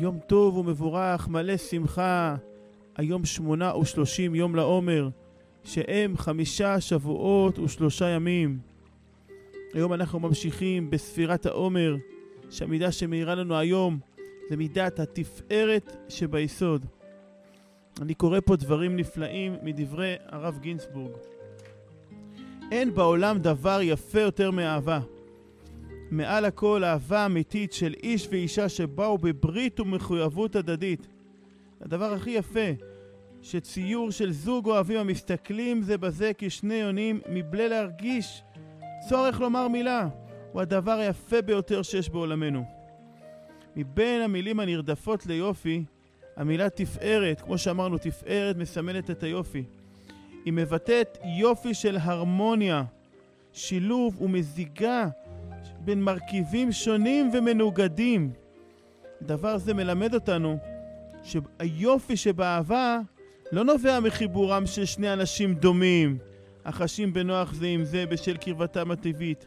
יום טוב ומבורך, מלא שמחה, היום שמונה ושלושים יום לעומר, שהם חמישה שבועות ושלושה ימים. היום אנחנו ממשיכים בספירת העומר, שהמידה שמאירה לנו היום זה מידת התפארת שביסוד. אני קורא פה דברים נפלאים מדברי הרב גינצבורג. אין בעולם דבר יפה יותר מאהבה. מעל הכל אהבה אמיתית של איש ואישה שבאו בברית ומחויבות הדדית. הדבר הכי יפה, שציור של זוג אוהבים המסתכלים זה בזה כשני יונים מבלי להרגיש צורך לומר מילה, הוא הדבר היפה ביותר שיש בעולמנו. מבין המילים הנרדפות ליופי, המילה תפארת, כמו שאמרנו, תפארת מסמלת את היופי. היא מבטאת יופי של הרמוניה, שילוב ומזיגה בין מרכיבים שונים ומנוגדים. דבר זה מלמד אותנו שהיופי שבאהבה לא נובע מחיבורם של שני אנשים דומים, החשים בנוח זה עם זה בשל קרבתם הטבעית,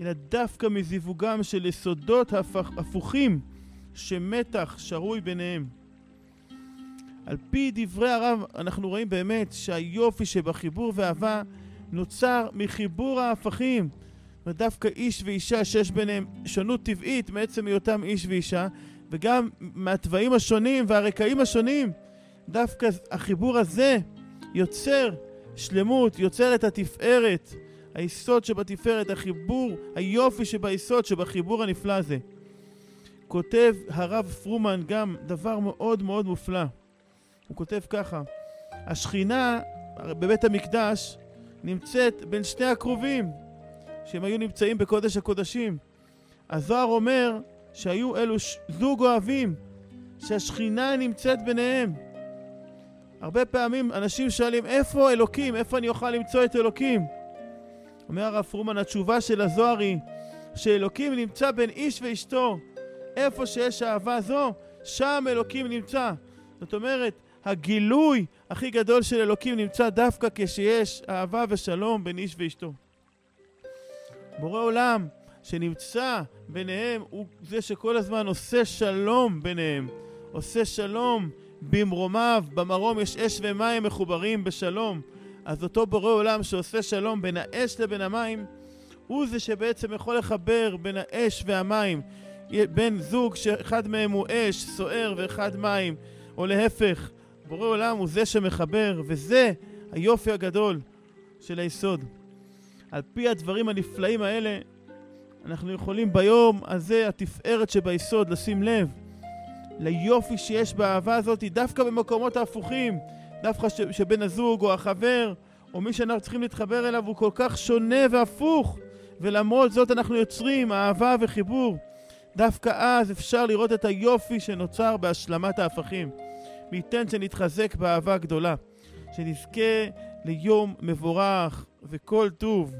אלא דווקא מזיווגם של יסודות הפוך, הפוכים שמתח שרוי ביניהם. על פי דברי הרב אנחנו רואים באמת שהיופי שבחיבור ואהבה נוצר מחיבור ההפכים. ודווקא איש ואישה שיש ביניהם שונות טבעית מעצם היותם איש ואישה וגם מהתוואים השונים והרקעים השונים דווקא החיבור הזה יוצר שלמות, יוצר את התפארת, היסוד שבתפארת, החיבור, היופי שביסוד שבחיבור הנפלא הזה. כותב הרב פרומן גם דבר מאוד מאוד מופלא. הוא כותב ככה: השכינה בבית המקדש נמצאת בין שני הקרובים, שהם היו נמצאים בקודש הקודשים. הזוהר אומר שהיו אלו זוג אוהבים, שהשכינה נמצאת ביניהם. הרבה פעמים אנשים שואלים, איפה אלוקים? איפה אני אוכל למצוא את אלוקים? אומר הרב פרומן, התשובה של הזוהר היא שאלוקים נמצא בין איש ואשתו. איפה שיש אהבה זו, שם אלוקים נמצא. זאת אומרת, הגילוי הכי גדול של אלוקים נמצא דווקא כשיש אהבה ושלום בין איש ואשתו. בורא עולם שנמצא ביניהם הוא זה שכל הזמן עושה שלום ביניהם, עושה שלום במרומיו, במרום יש אש ומים מחוברים בשלום. אז אותו בורא עולם שעושה שלום בין האש לבין המים, הוא זה שבעצם יכול לחבר בין האש והמים, בין זוג שאחד מהם הוא אש, סוער, ואחד מים, או להפך, בורא עולם הוא זה שמחבר, וזה היופי הגדול של היסוד. על פי הדברים הנפלאים האלה, אנחנו יכולים ביום הזה, התפארת שביסוד, לשים לב ליופי שיש באהבה הזאת, דווקא במקומות ההפוכים, דווקא ש- שבן הזוג או החבר או מי שאנחנו צריכים להתחבר אליו הוא כל כך שונה והפוך, ולמרות זאת אנחנו יוצרים אהבה וחיבור. דווקא אז אפשר לראות את היופי שנוצר בהשלמת ההפכים. מי ייתן שנתחזק באהבה גדולה, שנזכה ליום מבורך וכל טוב.